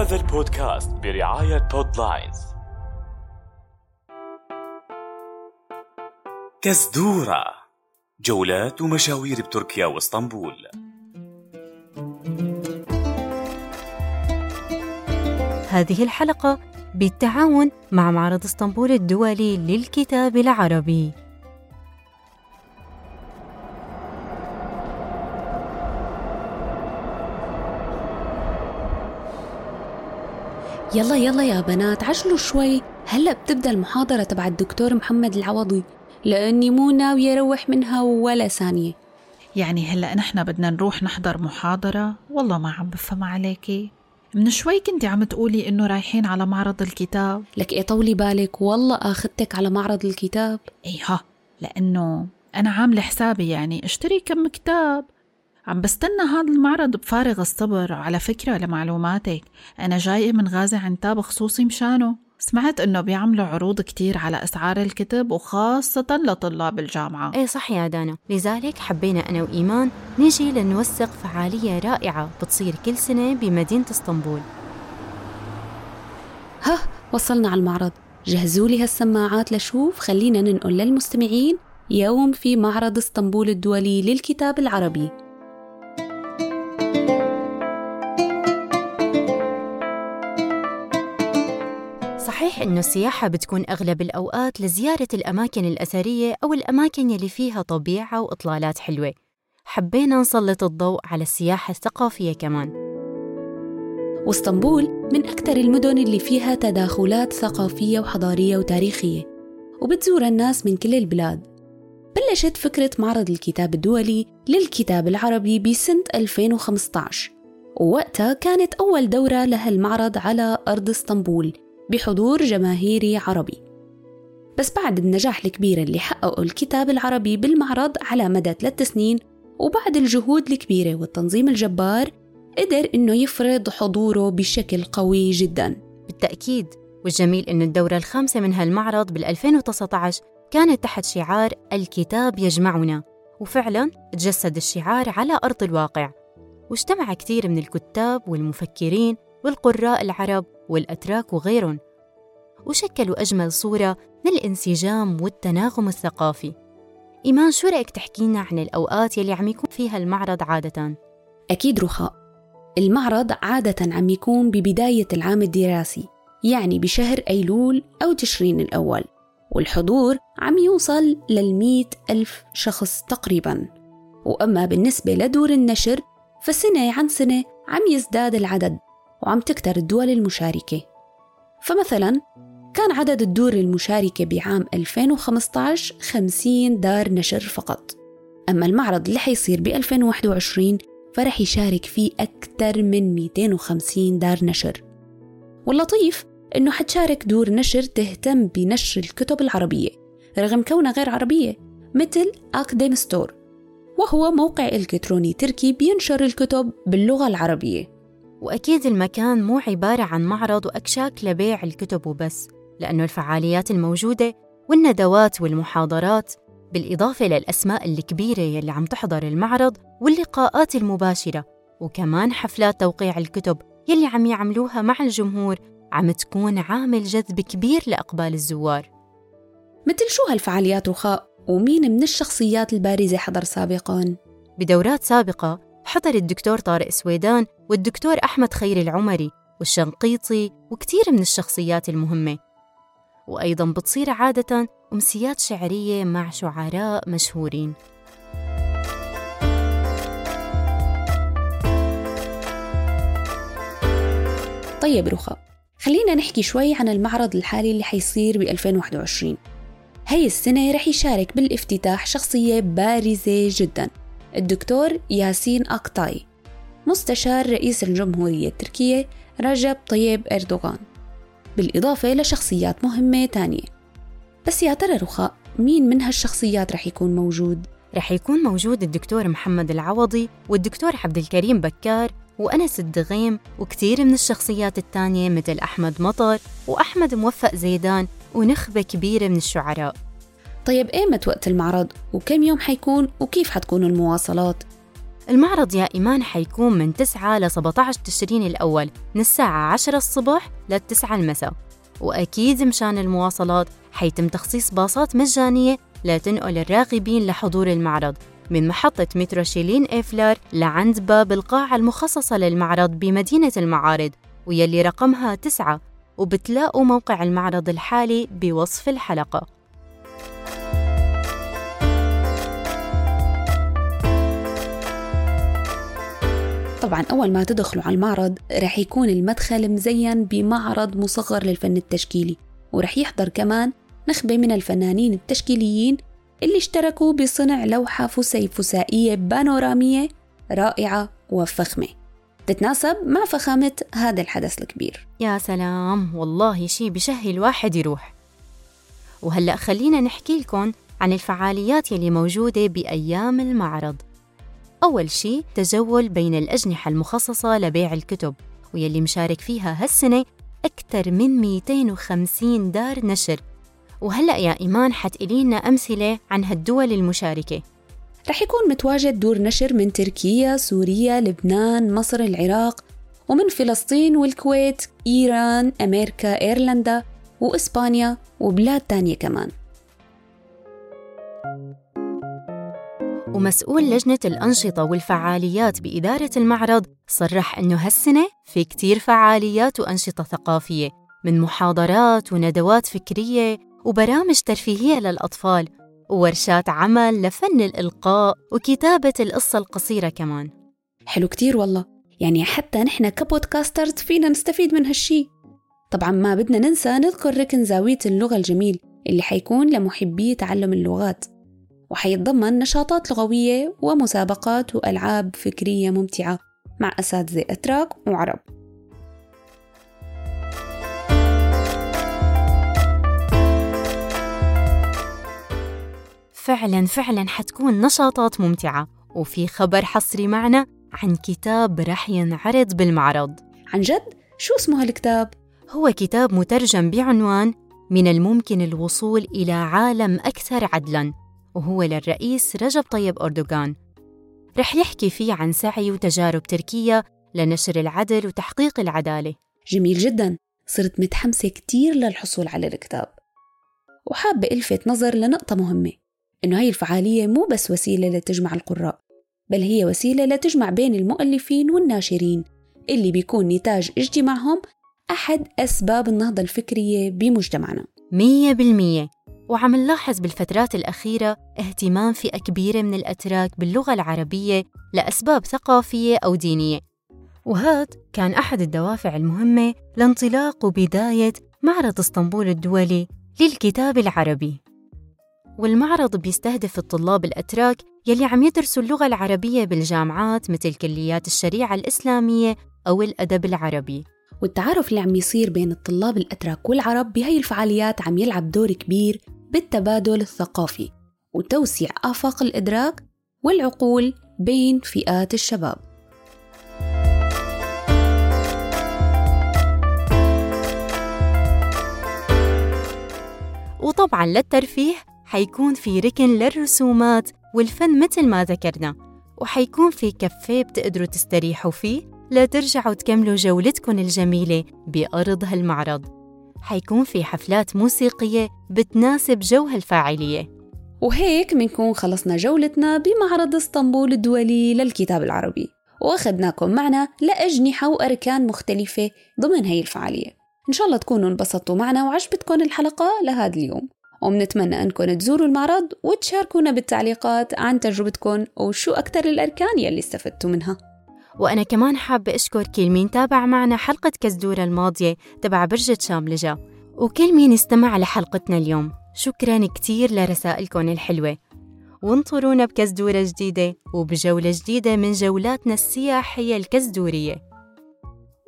هذا البودكاست برعاية بودلاينز كزدورة جولات ومشاوير بتركيا واسطنبول. هذه الحلقة بالتعاون مع معرض اسطنبول الدولي للكتاب العربي. يلا يلا يا بنات عجلوا شوي. هلا بتبدأ المحاضرة تبع الدكتور محمد العوضي لأني مو ناوية أروح منها ولا ثانية. يعني هلا نحن بدنا نروح نحضر محاضرة؟ والله ما عم بفهم عليكي. من شوي كنتي عم تقولي إنه رايحين على معرض الكتاب. لك إيه طولي بالك والله أخذتك على معرض الكتاب. اي ها لأنه أنا عاملة حسابي يعني اشتري كم كتاب. عم بستنى هذا المعرض بفارغ الصبر على فكرة لمعلوماتك. أنا جاية من غازي عنتاب خصوصي مشانه. سمعت إنه بيعملوا عروض كتير على أسعار الكتب وخاصة لطلاب الجامعة. إيه صح يا دانا. لذلك حبينا أنا وإيمان نيجي لنوثق فعالية رائعة بتصير كل سنة بمدينة إسطنبول. ها وصلنا على المعرض. جهزوا لي هالسماعات لشوف. خلينا ننقل للمستمعين يوم في معرض إسطنبول الدولي للكتاب العربي. إنه السياحة بتكون أغلب الأوقات لزيارة الأماكن الأثرية أو الأماكن يلي فيها طبيعة وإطلالات حلوة. حبينا نسلط الضوء على السياحة الثقافية كمان. واسطنبول من أكثر المدن اللي فيها تداخلات ثقافية وحضارية وتاريخية وبتزور الناس من كل البلاد. بلشت فكرة معرض الكتاب الدولي للكتاب العربي بسنة 2015 ووقتها كانت أول دورة لهالمعرض على أرض اسطنبول. بحضور جماهيري عربي. بس بعد النجاح الكبير اللي حققه الكتاب العربي بالمعرض على مدى ثلاث سنين وبعد الجهود الكبيرة والتنظيم الجبار قدر إنه يفرض حضوره بشكل قوي جدا. بالتأكيد والجميل إنه الدورة الخامسة من هالمعرض بال 2019 كانت تحت شعار الكتاب يجمعنا وفعلا تجسد الشعار على أرض الواقع. واجتمع كثير من الكتاب والمفكرين والقراء العرب والأتراك وغيرهم. وشكلوا أجمل صورة من الانسجام والتناغم الثقافي. إيمان شو رأيك تحكينا عن الأوقات يلي عم يكون فيها المعرض عادة؟ أكيد رخاء. المعرض عادة عم يكون ببداية العام الدراسي يعني بشهر أيلول أو تشرين الأول. والحضور عم يوصل للمئة ألف شخص تقريبا. وأما بالنسبة لدور النشر فسنة عن سنة عم يزداد العدد. وعم تكتر الدول المشاركة. فمثلا كان عدد الدور المشاركة بعام 2015 50 دار نشر فقط. أما المعرض اللي حيصير ب 2021 فرح يشارك فيه أكثر من 250 دار نشر. واللطيف إنه حتشارك دور نشر تهتم بنشر الكتب العربية رغم كونها غير عربية مثل أكديم ستور وهو موقع إلكتروني تركي بينشر الكتب باللغة العربية. وأكيد المكان مو عبارة عن معرض وأكشاك لبيع الكتب وبس لأنه الفعاليات الموجودة والندوات والمحاضرات بالإضافة للأسماء الكبيرة يلي عم تحضر المعرض واللقاءات المباشرة وكمان حفلات توقيع الكتب يلي عم يعملوها مع الجمهور عم تكون عامل جذب كبير لأقبال الزوار مثل شو هالفعاليات رخاء ومين من الشخصيات البارزة حضر سابقاً؟ بدورات سابقة حضر الدكتور طارق سويدان والدكتور أحمد خير العمري والشنقيطي وكثير من الشخصيات المهمة. وأيضا بتصير عادة أمسيات شعرية مع شعراء مشهورين. طيب رخا خلينا نحكي شوي عن المعرض الحالي اللي حيصير ب 2021 هاي السنة رح يشارك بالافتتاح شخصية بارزة جدا. الدكتور ياسين أقطاي مستشار رئيس الجمهورية التركية رجب طيب أردوغان. بالإضافة لشخصيات مهمة تانية. بس يا ترى رخاء مين من هالشخصيات رح يكون موجود؟ رح يكون موجود الدكتور محمد العوضي والدكتور عبد الكريم بكار وأنس الدغيم وكثير من الشخصيات التانية مثل أحمد مطر وأحمد موفق زيدان ونخبة كبيرة من الشعراء. طيب إيمت وقت المعرض؟ وكم يوم حيكون؟ وكيف حتكون المواصلات؟ المعرض يا إيمان حيكون من 9 ل 17 تشرين الأول من الساعة 10 الصبح للتسعة المساء. وأكيد مشان المواصلات حيتم تخصيص باصات مجانية لتنقل الراغبين لحضور المعرض من محطة مترو شيلين إيفلر لعند باب القاعة المخصصة للمعرض بمدينة المعارض ويلي رقمها تسعة وبتلاقوا موقع المعرض الحالي بوصف الحلقة. طبعا أول ما تدخلوا على المعرض رح يكون المدخل مزين بمعرض مصغر للفن التشكيلي ورح يحضر كمان نخبة من الفنانين التشكيليين اللي اشتركوا بصنع لوحة فسي فسائية بانورامية رائعة وفخمة. تتناسب مع فخامة هذا الحدث الكبير. يا سلام والله شي بشهي الواحد يروح. وهلأ خلينا نحكي لكم عن الفعاليات يلي موجودة بأيام المعرض. أول شي تجول بين الأجنحة المخصصة لبيع الكتب ويلي مشارك فيها هالسنة أكثر من 250 دار نشر. وهلأ يا إيمان حتقلي لنا أمثلة عن هالدول المشاركة. رح يكون متواجد دور نشر من تركيا، سوريا، لبنان، مصر، العراق ومن فلسطين والكويت، إيران، أمريكا، إيرلندا. وإسبانيا وبلاد تانية كمان. ومسؤول لجنة الأنشطة والفعاليات بإدارة المعرض صرح أنه هالسنة في كتير فعاليات وأنشطة ثقافية من محاضرات وندوات فكرية وبرامج ترفيهية للأطفال وورشات عمل لفن الإلقاء وكتابة القصة القصيرة كمان. حلو كتير والله. يعني حتى نحن كبودكاسترز فينا نستفيد من هالشي. طبعا ما بدنا ننسى نذكر ركن زاوية اللغة الجميل اللي حيكون لمحبي تعلم اللغات وحيتضمن نشاطات لغوية ومسابقات وألعاب فكرية ممتعة مع أساتذة أتراك وعرب فعلا فعلا حتكون نشاطات ممتعة وفي خبر حصري معنا عن كتاب رح ينعرض بالمعرض عن جد؟ شو اسمه هالكتاب؟ هو كتاب مترجم بعنوان من الممكن الوصول إلى عالم أكثر عدلاً وهو للرئيس رجب طيب أردوغان. رح يحكي فيه عن سعي وتجارب تركيا لنشر العدل وتحقيق العدالة. جميل جدا. صرت متحمسة كتير للحصول على الكتاب. وحابة ألفت نظر لنقطة مهمة إنه هاي الفعالية مو بس وسيلة لتجمع القراء بل هي وسيلة لتجمع بين المؤلفين والناشرين اللي بيكون نتاج اجتماعهم أحد أسباب النهضة الفكرية بمجتمعنا. مية بالمية. وعم نلاحظ بالفترات الأخيرة اهتمام فئة كبيرة من الأتراك باللغة العربية لأسباب ثقافية أو دينية. وهذا كان أحد الدوافع المهمة لانطلاق وبداية معرض إسطنبول الدولي للكتاب العربي. والمعرض بيستهدف الطلاب الأتراك يلي عم يدرسوا اللغة العربية بالجامعات مثل كليات الشريعة الإسلامية أو الأدب العربي. والتعارف اللي عم يصير بين الطلاب الأتراك والعرب بهاي الفعاليات عم يلعب دور كبير بالتبادل الثقافي وتوسيع آفاق الإدراك والعقول بين فئات الشباب. وطبعا للترفيه حيكون في ركن للرسومات والفن مثل ما ذكرنا وحيكون في كافيه بتقدروا تستريحوا فيه لترجعوا تكملوا جولتكم الجميلة بأرض هالمعرض. حيكون في حفلات موسيقية بتناسب جو هالفاعلية. وهيك بنكون خلصنا جولتنا بمعرض اسطنبول الدولي للكتاب العربي وأخذناكم معنا لأجنحة وأركان مختلفة ضمن هي الفعالية. إن شاء الله تكونوا انبسطتوا معنا وعجبتكم الحلقة لهذا اليوم. وبنتمنى أنكم تزوروا المعرض وتشاركونا بالتعليقات عن تجربتكم وشو أكثر الأركان يلي استفدتوا منها. وأنا كمان حابة أشكر كل مين تابع معنا حلقة كزدورة الماضية تبع برجة شاملجة وكل مين استمع لحلقتنا اليوم شكرا كتير لرسائلكم الحلوة. وانطرونا بكزدورة جديدة وبجولة جديدة من جولاتنا السياحية الكزدورية.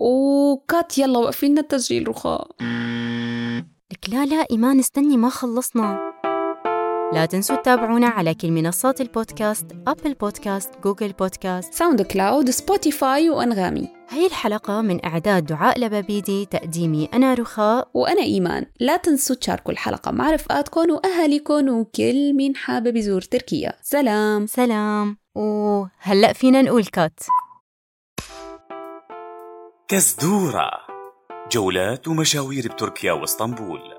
وكات يلا وقفي لنا التسجيل رخاء. لك لا لا إيمان استني ما خلصنا. لا تنسوا تتابعونا على كل منصات البودكاست أبل بودكاست جوجل بودكاست. SoundCloud Spotify وأنغامي. هاي الحلقة من إعداد دعاء لبابيدي تقديمي أنا رخاء. وأنا إيمان. لا تنسوا تشاركوا الحلقة مع رفقاتكم وأهاليكم وكل مين حابب يزور تركيا. سلام. سلام. وهلأ فينا نقول cut. كزدورة جولات ومشاوير بتركيا واسطنبول.